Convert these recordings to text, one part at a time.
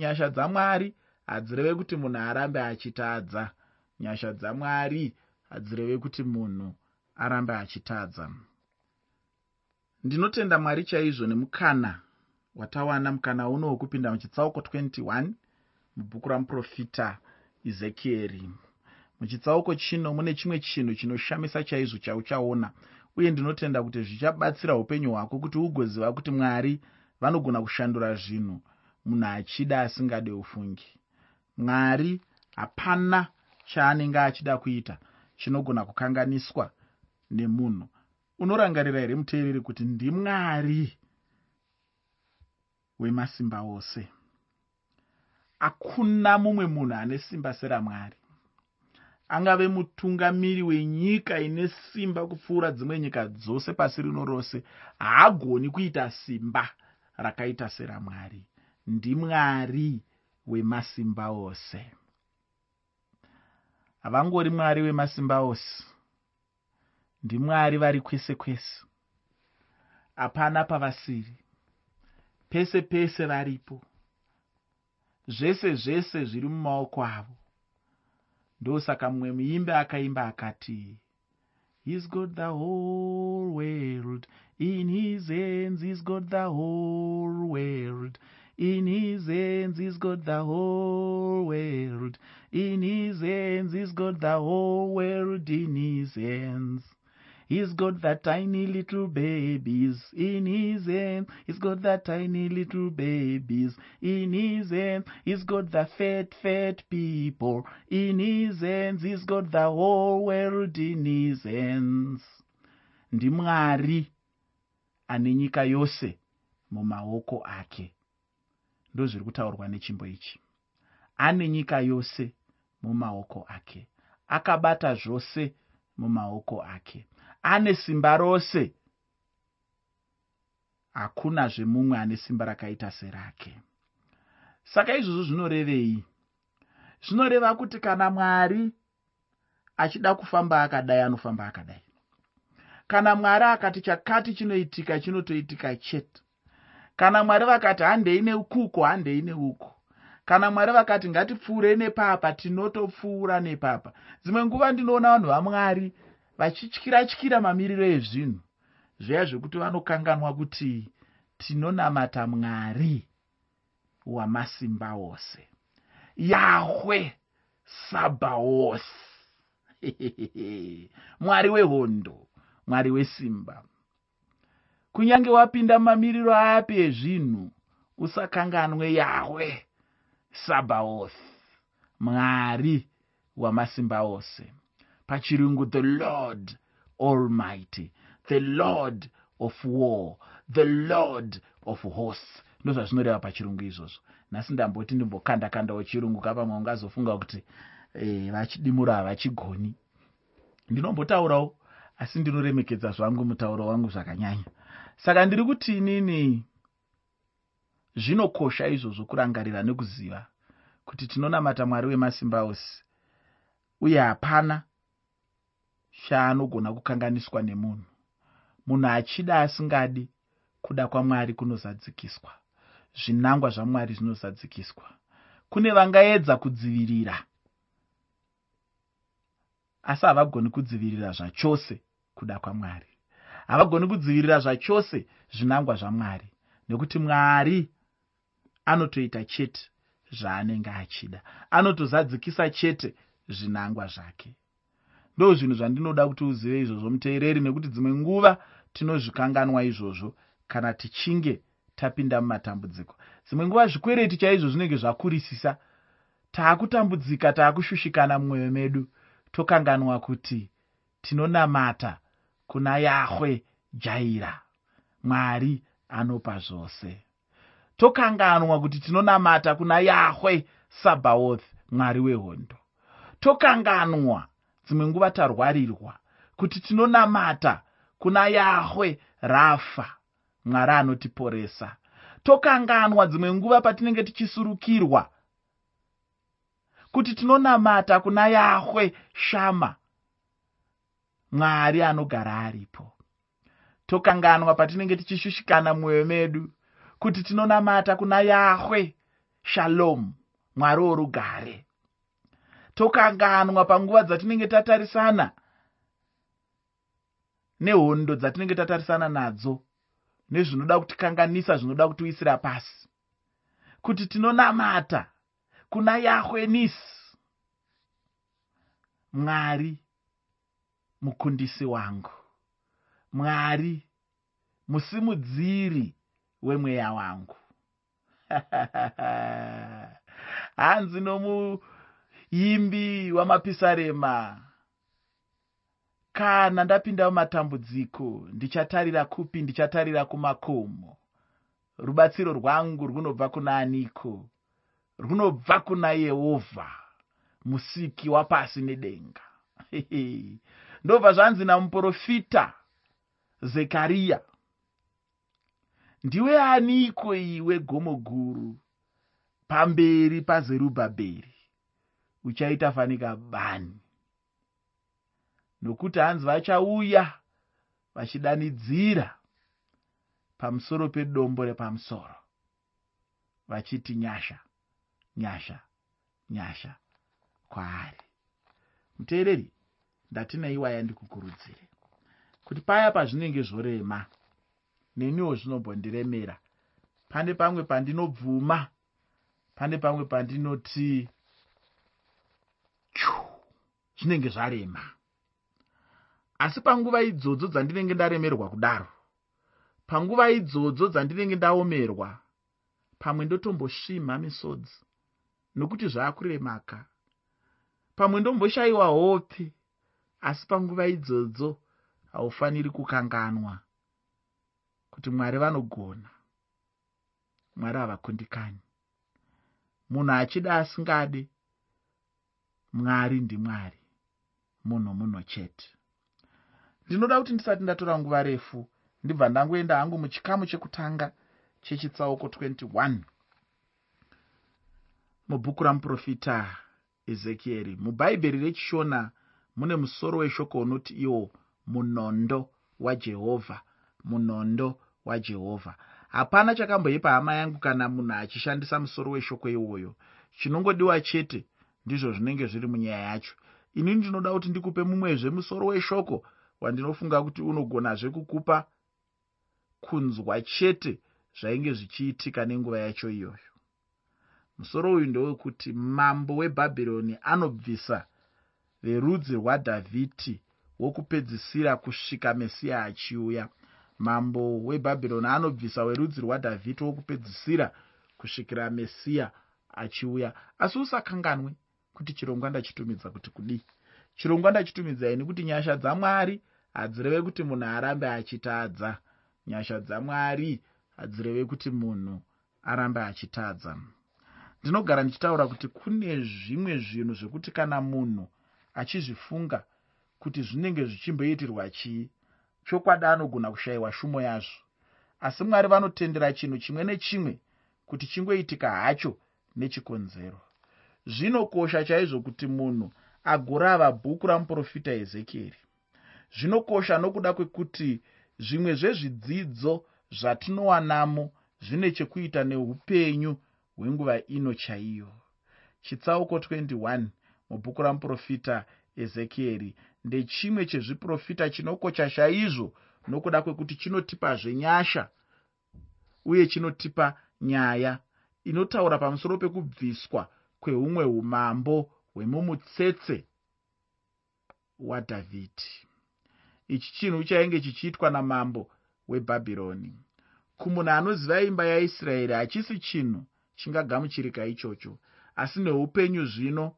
nyasha dzamwari hadzireve kuti munhu arambe achitadza. Nyasha dzamwari hadzireve kuti munhu arambe achitadza. Ndinotenda mwari chaizvo nemukana watawana mukana uno wekupinda muchitsauko 21 mubhuku ramuprofita ezekieri. Muchitsauko chino mune chimwe chinhu chinoshamisa chaizvo chauchaona uye ndinotenda kuti zvichabatsira upenyu hwako kuti ugoziva kuti mwari vanogona kushandura zvinhu munhu achida asingade ufungi. Mwari hapana chaanenge achida kuita chinogona kukanganiswa nemunhu. Unorangarira here muteereri kuti ndimwari wemasimba ose? Hakuna mumwe munhu ane simba seramwari angave mutungamiri wenyika ine simba kupfuura dzimwe nyika dzose pasi rino rose haagoni kuita simba rakaita seramwari ndimwari wemasimba ose. Havangori mwari wemasimba ose. Ndimwari vari kwese kwese. Hapana pavasiri. Pese pese varipo. Zvese zvese zviri mumaoko avo. Ndosaka mumwe muimbe akaimba akati he's got the whole world in his hands he's got the whole in his hands he's got the whole world in his hands he's got the whole world in his hands He's got that tiny little babies in his hand. He's got that tiny little babies in his hand. He's got the fat, fat people in his hands. He's got the whole world in his hands. ndimwari ane nyika yose mumaoko ake ndo zviri kutaurwa nechimbo ichi. Ane nyika yose mumaoko ake. Akabata zvose mumaoko ake. Ane simba rose. Hakunazve mumwe ane simba rakaita serake. Saka izvozvo zvinorevei? Zvinoreva kuti kana mwari achida kufamba akadai anofamba akadai. Kana mwari akati chakati chinoitika chinotoitika chete kana mwari vakati handei neukuko handei neuko kana mwari vakati ngatipfuurei nepapa tinotopfuura nepapa. Dzimwe nguva ndinoona vanhu vamwari vachityira tyira mamiriro ezvinhu zviya zvekuti vanokanganwa kuti tinonamata mwari wamasimba ose. Yahwe sabaos mwari wehondo mwari wesimba kunyange wapinda mamiriro api ezvinhu usakanganwe yahwe sabaoth mwari wamasimba ose. Pachirungu the lord almighty the lord of war the lord of hosts. Ndozvazvinoreva pachirungu izvozvo. Nhasi ndamboti ndimbokanda kandawo chirungu kapamwe ungazofunga kuti e, vachidimura havachigoni. Ndinombotaurawo asi ndinoremekedza zvangu mutauro wangu zvakanyanya saka ndiri kuti inini zvinokosha izvozvo kurangarira nekuziva kuti tinonamata mwari wemasimba ose uye hapana chaanogona kukanganiswa nemunhu. Munhu achida asingadi kuda kwamwari kunozadzikiswa. Zvinangwa zvamwari zvinozadzikiswa. Kune vangaedza kudzivirira asi havagoni kudzivirira zvachose kuda kwamwari havagoni kudzivirira zvachose zvinangwa zvamwari nekuti mwari anotoita chete zvaanenge achida. Anotozadzikisa chete zvinangwa zvake. Ndo zvinhu zvandinoda kuti uzive izvozvo muteereri nekuti dzimwe nguva tinozvikanganwa izvozvo kana tichinge tapinda mumatambudziko. Dzimwe nguva zvikwereti chaizvo zvinenge zvakurisisa taakutambudzika taakushushikana mumwoyo medu tokanganwa kuti tinonamata kuna yahwe jaira mwari anopa zvose. Tokanganwa kuti tinonamata kuna yahwe sabhaoth mwari wehondo. Tokanganwa dzimwe nguva tarwarirwa kuti tinonamata kuna yahwe rafa mwari anotiporesa. Tokanganwa dzimwe nguva patinenge tichisurukirwa kuti tinonamata kuna yahwe shama mwari anogara aripo. Tokanganwa patinenge tichishushikana mumwoyo medu kuti tinonamata kuna yahwe shalom mwari worugare. Tokanganwa panguva dzatinenge tatarisana nehondo dzatinenge tatarisana nadzo nezvinoda kutikanganisa zvinoda kutiwisira pasi. Kuti tinonamata kuna yahwenisi mwari mukundisi wangu. Mwari musimudziri wemweya wangu. Hanzi nomuimbi wamapisarema kana ndapinda mumatambudziko ndichatarira kupi? Ndichatarira kumakomo. Rubatsiro rwangu runobva kuna aniko. Runobva kuna yehovha musiki wapasi nedenga ndobva zvanzi namuprofita zekariya ndiwe aniko iwe gomo guru pamberi pazerubhabheri uchaita fanika bani nokuti hanzi vachauya vachidanidzira pamusoro pedombo repamusoro vachiti nyasha nyasha nyasha kwaari. Muteereri ndatinaiwaya ndikukurudzire kuti paya pazvinenge zvorema neniwo zvinombondiremera pane pamwe pandinobvuma pane pamwe pandinoti chu zvinenge zvarema. Asi panguva idzodzo dzandinenge ndaremerwa kudaro panguva idzodzo dzandinenge ndaomerwa pamwe ndotombosvimha misodzi nokuti zvaakuremaka. Pamwe ndomboshayiwa hope asi panguva idzodzo haufaniri kukanganwa kuti mwari vanogona. Mwari havakundikani. Munhu achida asingade mwari ndimwari munhu munhu chete. Ndinoda kuti ndisati ndatora nguva refu ndibva ndangoenda hangu muchikamu chekutanga chechitsauko 21 mubhuku ramuprofita ezekieri mubhaibheri rechishona mune musoro weshoko unoti iwo munondo wajehovha munondo wajehovha hapana chakamboipa hama yangu kana munhu achishandisa musoro weshoko iwoyo. Chinongodiwa chete ndizvo zvinenge zviri munyaya yacho. Ini ndinoda kuti ndikupe mumwezve musoro weshoko wandinofunga kuti unogonazve kukupa kunzwa chete zvainge zvichiitika nenguva yacho iyoyo. Musoro uyu ndewekuti mambo webhabhironi anobvisa verudzi rwadhavhidhi wokupedzisira kusvika mesiya achiuya. Mambo webhabhironi anobvisa werudzi rwadhavhidhi wokupedzisira kusvikira mesiya achiuya. Asi usakanganwe kuti chirongwa ndachitumidza kuti kudii. Chirongwa ndachitumidza ini kuti nyasha dzamwari hadzireve kuti munhu arambe achitadza. Nyasha dzamwari hadzireve kuti munhu arambe achitadza. Ndinogara ndichitaura kuti kune zvimwe zvinhu zvekuti kana munhu achizvifunga kuti zvinenge zvichimboitirwa chii. Chokwadi anogona kushayiwa shumo yazvo. Asi mwari vanotendera chinhu chimwe nechimwe kuti chingoitika hacho nechikonzero. Zvinokosha chaizvo kuti munhu agorava bhuku ramuprofita ezekieri. Zvinokosha nokuda kwekuti zvimwe zvezvidzidzo zvatinowanamo zvine chekuita neupenyu hwenguva ino chaiyo chitsauko 21 mubhuku ramuprofita ezekieri ndechimwe chezviprofita chinokosha chaizvo nokuda kwekuti chinotipazve nyasha uye chinotipa nyaya inotaura pamusoro pekubviswa kweumwe umambo hwemumutsetse wadhavhidhi. Ichi chinhu chainge chichiitwa namambo webhabhironi. Kumunhu anoziva imba yaisraeri hachisi chinhu chingagamuchirika ichocho asi neupenyu zvino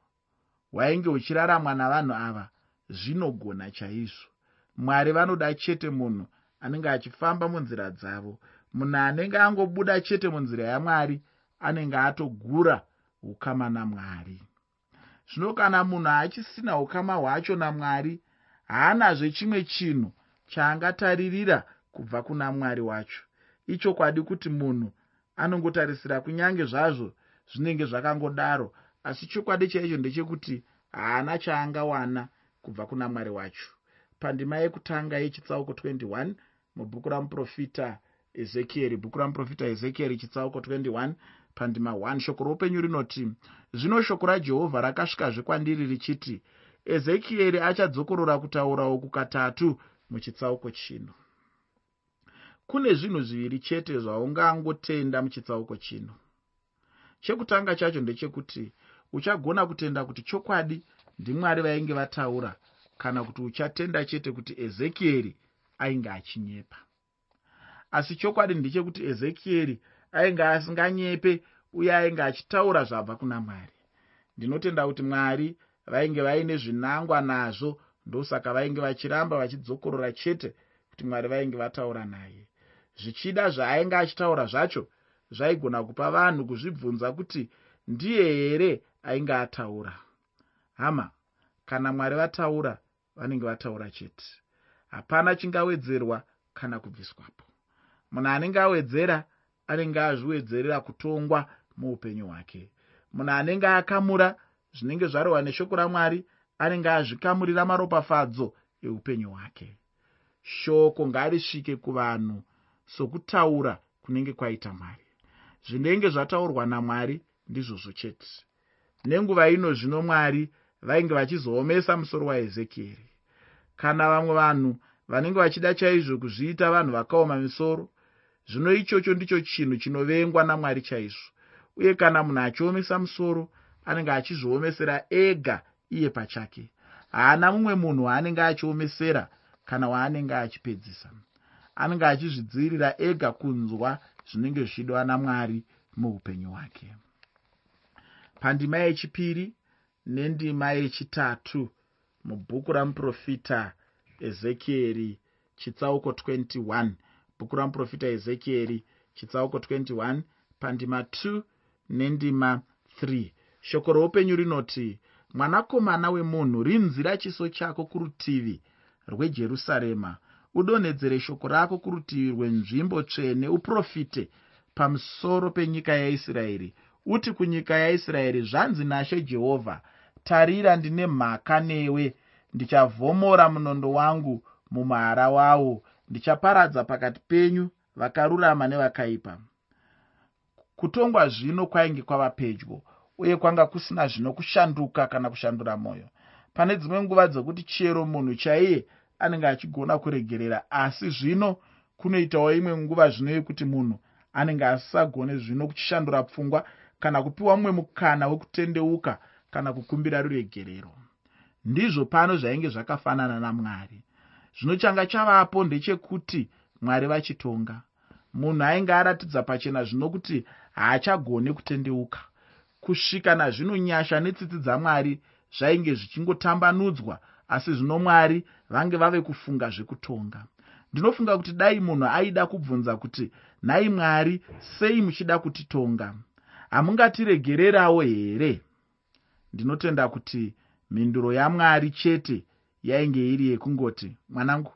hwainge huchiraramwa navanhu ava zvinogona chaizvo. Mwari vanoda chete munhu anenge achifamba munzira dzavo. Munhu anenge angobuda chete munzira yamwari anenge atogura ukama namwari. Zvino kana munhu achisina ukama hwacho namwari haanazve chimwe chinhu chaangataririra kubva kuna mwari wacho. Ichokwadi kuti munhu anongotarisira kunyange zvazvo zvinenge zvakangodaro asi chokwadi chaicho ndechekuti haana chaangawana kubva kuna mwari wacho. Pandima yekutanga yechitsauko 21 mubhuku ramuprofita ezekieri bhuku ramuprofita ezekieri chitsauko 21 pandima 1 shoko roupenyu rinoti zvino shoko rajehovha rakasvikazve kwandiri richiti ezekieri achadzokorora kutaura uku katatu muchitsauko chino. Kune zvinhu zviviri chete zvaungangotenda muchitsauko chino. Chekutanga chacho ndechekuti uchagona kutenda kuti chokwadi ndimwari vainge vataura kana kuti uchatenda chete kuti ezekieri ainge achinyepa. Asi chokwadi ndechekuti ezekieri ainge asinganyepe uye ainge achitaura zvabva kuna mwari. Ndinotenda kuti mwari vainge vaine zvinangwa nazvo ndosaka vainge vachiramba vachidzokorora chete kuti mwari vainge vataura naye. Zvichida zvaainge achitaura zvacho zvaigona kupa vanhu kuzvibvunza kuti ndiye here ainge ataura. Hama kana mwari vataura vanenge vataura chete. Hapana chingawedzerwa kana kubviswapo. Munhu anenge awedzera anenge azviwedzerera kutongwa muupenyu hwake. Munhu anenge akamura zvinenge zvarehwa neshoko ramwari anenge azvikamurira maropafadzo eupenyu hwake. Shoko ngarisvike kuvanhu sokutaura kunenge kwaita mwari. Zvinenge zvataurwa namwari ndizvozvo chete nenguva ino zvino mwari vainge vachizoomesa musoro waezekieri kana vamwe vanhu vanenge vachida chaizvo kuzviita vanhu vakaoma misoro zvino ichocho ndicho chinhu chinovengwa namwari chaizvo. Uye kana munhu achiomesa musoro anenge achizviomesera ega iye pachake. Haana mumwe munhu waanenge achiomesera kana waanenge achipedzisa. Anenge achizvidzivirira ega kunzwa zvinenge zvichidwa namwari muupenyu hwake pandima yechipiri nendima yechitatu mubhuku ramuprofita ezekieri chitsauko 21 bhuku ramuprofita ezekieri chitsauko 21 pandima 2 nendima 3 shoko roupenyu rinoti mwanakomana wemunhu rinzira chiso chako kurutivi rwejerusarema. Udonhedzere shoko rako kurutivi rwenzvimbo tsvene. Uprofite pamusoro penyika yaisraeri uti kunyika yaisraeri zvanzi nashe jehovha tarira ndine mhaka newe. Ndichavhomora munondo wangu mumhara wawo. Ndichaparadza pakati penyu vakarurama nevakaipa. Kutongwa zvino kwainge kwava pedyo uye kwanga kusina zvino kushanduka kana kushandura mwoyo. Pane dzimwe nguva dzekuti chero munhu chaiye anenge achigona kuregerera asi zvino kunoitawo imwe nguva zvino yekuti munhu anenge asisagone zvino kuchishandura pfungwa kana kupiwa mumwe mukana wekutendeuka kana kukumbira ruregerero. Ndizvo pano zvainge zvakafanana namwari. Zvino changa chavapo ndechekuti mwari vachitonga. Munhu ainge aratidza pachena zvino kuti haachagone kutendeuka. Kusvika nazvino nyasha netsitsi dzamwari zvainge zvichingotambanudzwa asi zvino mwari vange vave kufunga zvekutonga. Ndinofunga kuti dai munhu aida kubvunza kuti nhai mwari sei muchida kutitonga hamungatiregererawo here? Ndinotenda kuti mhinduro yamwari chete yainge iri yekungoti mwanangu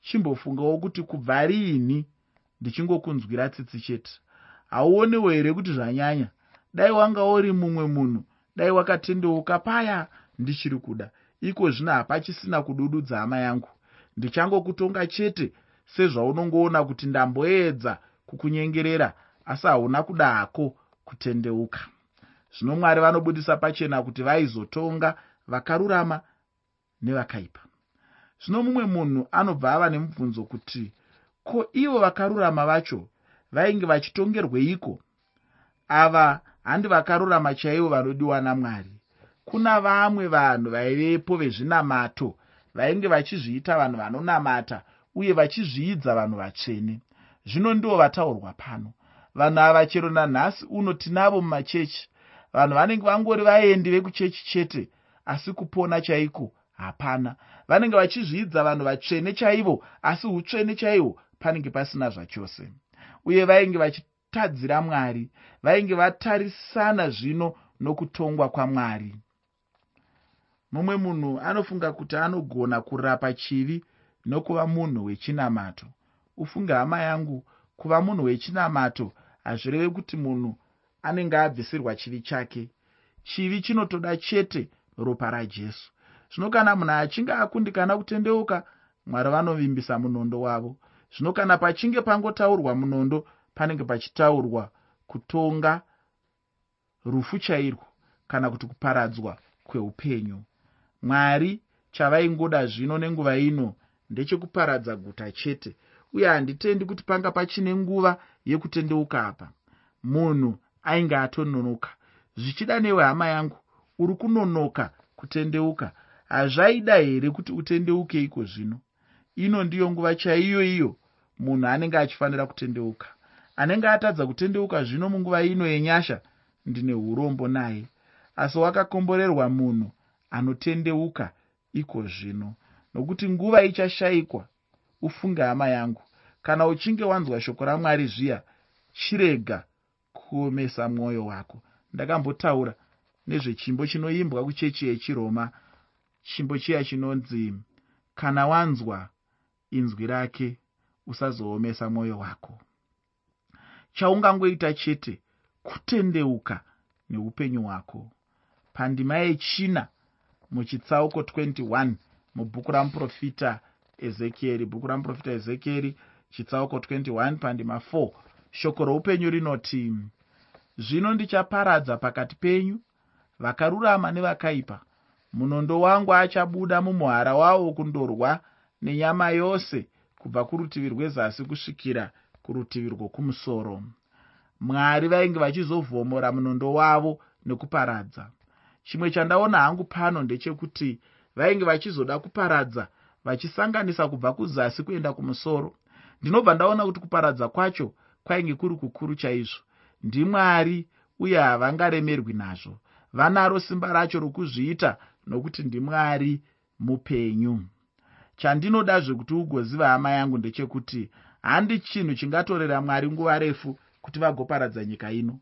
chimbofungawo kuti kubva riini ndichingokunzwira tsitsi chete? Hauonewo here kuti zvanyanya? Dai wanga uri mumwe munhu dai wakatendeuka paya ndichiri kuda. Iko zvino hapachisina kudududza hama yangu. Ndichangokutonga chete sezvaunongoona kuti ndamboedza kukunyengerera asi hauna kuda hako kutendeuka. Zvino mwari vanobudisa pachena kuti vaizotonga vakarurama nevakaipa. Zvino mumwe munhu anobva ava nemubvunzo kuti ko ivo vakarurama vacho vainge vachitongerweiko ava handi vakarurama chaivo vanodiwa namwari. Kuna vamwe vanhu vaivepo vezvinamato vainge vachizviita vanhu vanonamata uye vachizviidza vanhu vatsvene. Zvino ndivo vataurwa pano vanhu ava chero nanhasi uno tinavo mumachechi. Vanhu vanenge vangori vaendi vekuchechi chete asi kupona chaiko? Hapana. Vanenge vachizviidza vanhu vatsvene chaivo asi utsvene chaihwo panenge pasina zvachose. Uye vainge vachitadzira mwari vainge vatarisana zvino nokutongwa kwamwari. Mumwe munhu anofunga kuti anogona kurapa chivi nokuva munhu wechinamato. Ufunge hama yangu kuva munhu wechinamato hazvireve kuti munhu anenge abvisirwa chivi chake. Chivi chinotoda chete ropa rajesu. Zvino kana munhu achinge akundikana kutendeuka mwari vanovimbisa munondo wavo. Zvino kana pachinge pangotaurwa munondo panenge pachitaurwa kutonga rufu chairwo kana kuti kuparadzwa kweupenyu. Mwari chavaingoda zvino nenguva ino ndechekuparadza guta chete uye handitendi kuti panga pachine nguva yekutendeuka apa. Munhu ainge atononoka zvichida newe hama yangu uri kunonoka kutendeuka. Hazvaida here kuti utendeuke iko zvino? Ino ndiyo nguva chaiyo iyo munhu anenge achifanira kutendeuka. Anenge atadza kutendeuka zvino munguva ino yenyasha ndine urombo naye. Asi wakakomborerwa munhu anotendeuka iko zvino. Nokuti nguva ichashayikwa ufunge hama yangu. Kana uchinge wanzwa shoko ramwari zviya chirega kuomesa mwoyo wako. Ndakambotaura nezvechimbo chinoimbwa kuchechi yechiroma chimbo chiya chinonzi kana wanzwa inzwi rake usazoomesa mwoyo wako. Chaungangoita chete kutendeuka neupenyu hwako. Pandima yechina muchitsauko 21 mubhuku ramuprofita ezekieri bhuku ramuprofita ezekieri chitsauko 21 pandima 4 shoko roupenyu rinoti zvino ndichaparadza pakati penyu vakarurama nevakaipa. Munondo wangu achabuda mumuhara wavo kundorwa nenyama yose kubva kurutivi rwezasi kusvikira kurutivi rwokumusoro. Mwari vainge vachizovhomora munondo wavo nekuparadza. Chimwe chandaona hangu pano ndechekuti vainge vachizoda kuparadza vachisanganisa kubva kuzasi kuenda kumusoro. Ndinobva ndaona kuti kuparadza kwacho kwainge kuri kukuru chaizvo. Ndimwari uye havangaremerwi nazvo. Vanaro simba racho rokuzviita nokuti ndimwari mupenyu. Chandinoda zvekuti ugoziva hama yangu ndechekuti handi chinhu chingatorera mwari nguva refu kuti vagoparadza nyika ino.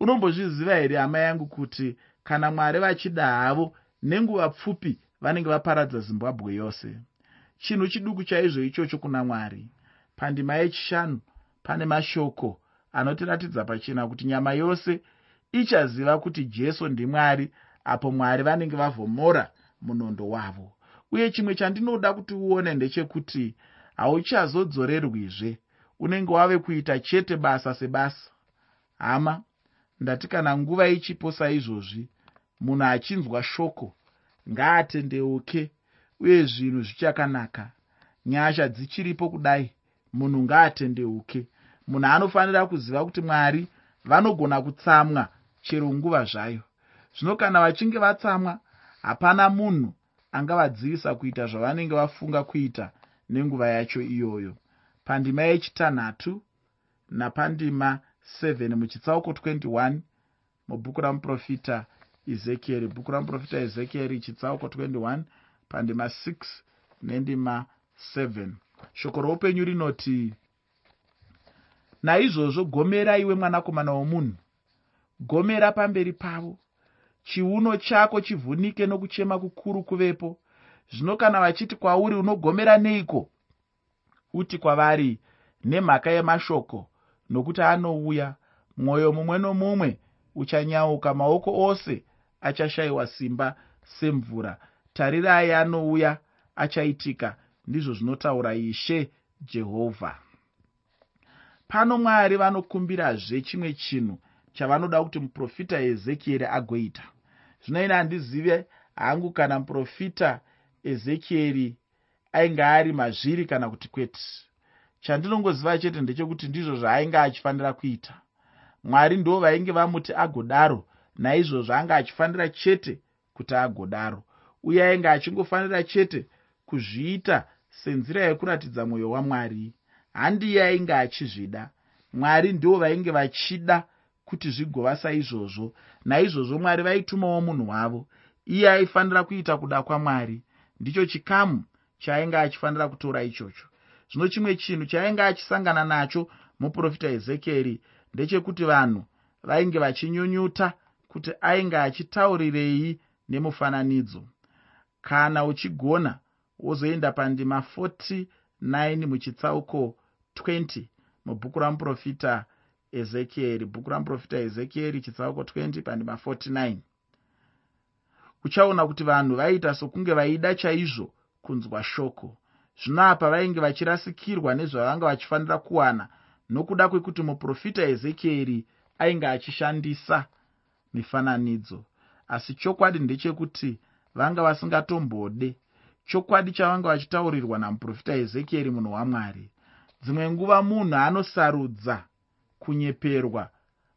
Unombozviziva here hama yangu kuti kana mwari vachida havo nenguva pfupi vanenge vaparadza zimbabwe yose chinhu chiduku chaizvo ichocho kuna mwari. Pandima yechishanu pane mashoko anotiratidza pachena kuti nyama yose ichaziva kuti jesu ndimwari apo mwari vanenge vavhomora munondo wavo. Uye chimwe chandinoda kuti uone ndechekuti hauchazodzorerwizve unenge wave kuita chete basa sebasa. Hama ndati kana nguva ichipo saizvozvi. Munhu achinzwa shoko ngaatendeuke uye zvinhu zvichakanaka. Nyasha dzichiripo kudai. Munhu ngaatendeuke. Munhu anofanira kuziva kuti mwari vanogona kutsamwa chero nguva zvayo. Zvino kana vachinge vatsamwa hapana munhu angavadzivisa kuita zvavanenge vafunga kuita nenguva yacho iyoyo. Pandima yechitanhatu napandima 7 muchitsauko 21 mubhuku ramuprofita ezekieri. Bhuku ramuprofita ezekieri chitsauko 21 pandima 6 nendima 7 shoko roupenyu rinoti naizvozvo gomera iwe mwanakomana womunhu gomera pamberi pavo. Chiuno chako chivhunike nokuchema kukuru kuvepo. Zvino kana vachiti kwauri unogomera neiko? Uti kwavari nemhaka yemashoko nokuti anouya. Mwoyo mumwe nomumwe uchanyauka maoko ose achashayiwa simba semvura tarirai anouya achaitika ndizvo zvinotaura ishe jehovha. Pano mwari vanokumbirazve chimwe chinhu chavanoda kuti muprofita ezekieri agoita. Zvino ine handizive hangu kana muprofita ezekieri ainge ari mazviri kana kuti kwete. Chandinongoziva chete ndechekuti ndizvo zvaainge achifanira kuita. Mwari ndo vainge vamuti agodaro naizvozvo anga achifanira chete kuti agodaro uye ainge achingofanira chete kuzviita senzira yekuratidza mwoyo wamwari. Handiye ainge achizvida. Mwari ndo vainge vachida kuti zvigova saizvozvo. Naizvozvo mwari vaitumawo munhu wavo. Iye aifanira kuita kuda kwamwari. Ndicho chikamu chaainge achifanira kutora ichocho. Zvino chimwe chinhu chaainge achisangana nacho muprofita ezekieri ndechekuti vanhu vainge vachinyunyuta kuti ainge achitaurirei nemufananidzo kana uchigona wozoenda pandima 49 muchitsauko 20 mubhuku ramuprofita ezekieri bhuku ramuprofita ezekieri chitsauko 20 pandima 49 uchaona kuti vanhu vaiita sokunge vaida chaizvo kunzwa shoko. Zvino apa vainge vachirasikirwa nezvavanga vachifanira kuwana nokuda kwekuti muprofita ezekieri ainge achishandisa mifananidzo. Asi chokwadi ndechekuti vanga vasingatombode chokwadi chavanga vachitaurirwa namuprofita ezekieri munhu wamwari. Dzimwe nguva munhu anosarudza kunyeperwa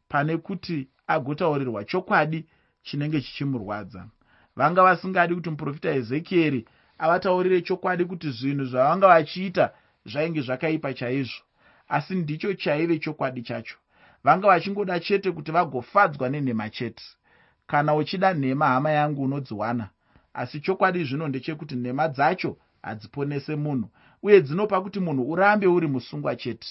pane kuti agotaurirwa chokwadi chinenge chichimurwadza. Vanga vasingadi kuti muprofita ezekieri avataurire chokwadi kuti zvinhu zvavanga vachiita zvainge zvakaipa chaizvo. Asi ndicho chaive chokwadi chacho. Vanga vachingoda chete kuti vagofadzwa nenhema chete. Kana uchida nhema hama yangu unodziwana asi chokwadi zvino ndechekuti nhema dzacho hadziponese munhu uye dzinopa kuti munhu urambe uri musungwa chete.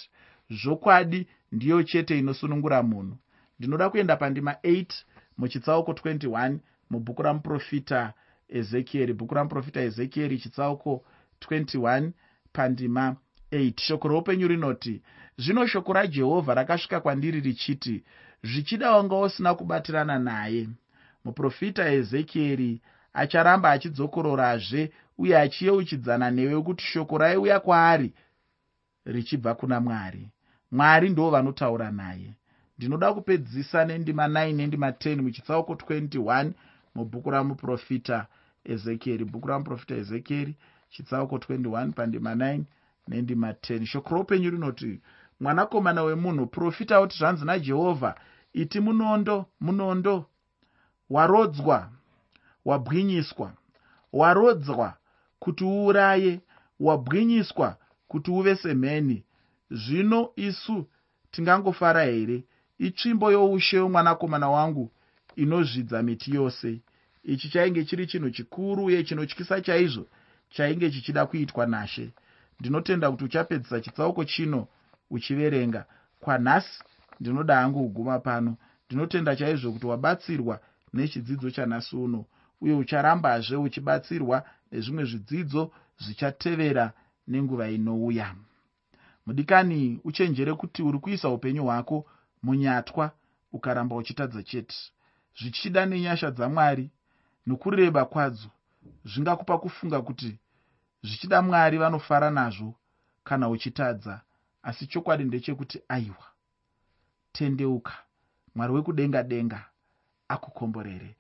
Zvokwadi ndiyo chete inosunungura munhu. Ndinoda kuenda pandima 8 muchitsauko 21 mubhuku ramuprofita ezekieri. Bhuku ramuprofita ezekieri chitsauko 21 pandima 8 shoko roupenyu rinoti zvino shoko rajehovha rakasvika kwandiri richiti zvichida wanga usina kubatirana naye muprofita ezekieri acharamba achidzokororazve uye achiyeuchidzana newe kuti shoko raiuya kwaari richibva kuna mwari. Mwari ndo vanotaura naye. Ndinoda kupedzisa nendima 9 nendima 10 muchitsauko 21 mubhuku ramuprofita ezekieri. Bhuku ramuprofita ezekieri chitsauko 21 pandima 9 nendima 10 shoko roupenyu rinoti mwanakomana wemunhu profita kuti zvanzi najehovha iti munondo munondo warodzwa wabwinyiswa warodzwa kuti uuraye wabwinyiswa kuti uve semheni. Zvino isu tingangofara here? Itsvimbo youshe womwanakomana wangu inozvidza miti yose. Ichi chainge chiri chinhu chikuru uye chinotyisa chaizvo chainge chichida kuitwa nashe. Ndinotenda kuti uchapedzisa chitsauko chino uchiverenga. Kwanhasi ndinoda hangu kuguma pano. Ndinotenda chaizvo kuti wabatsirwa nechidzidzo chanhasi uno uye ucharambazve uchibatsirwa nezvimwe zvidzidzo zvichatevera nenguva inouya. Mudikani uchenjere kuti uri kuisa upenyu hwako munyatwa ukaramba uchitadza chete. Zvichida nenyasha dzamwari nokureba kwadzo zvingakupa kufunga kuti zvichida mwari vanofara nazvo kana uchitadza asi chokwadi ndechekuti aiwa. Tendeuka mwari wekudenga denga akukomborere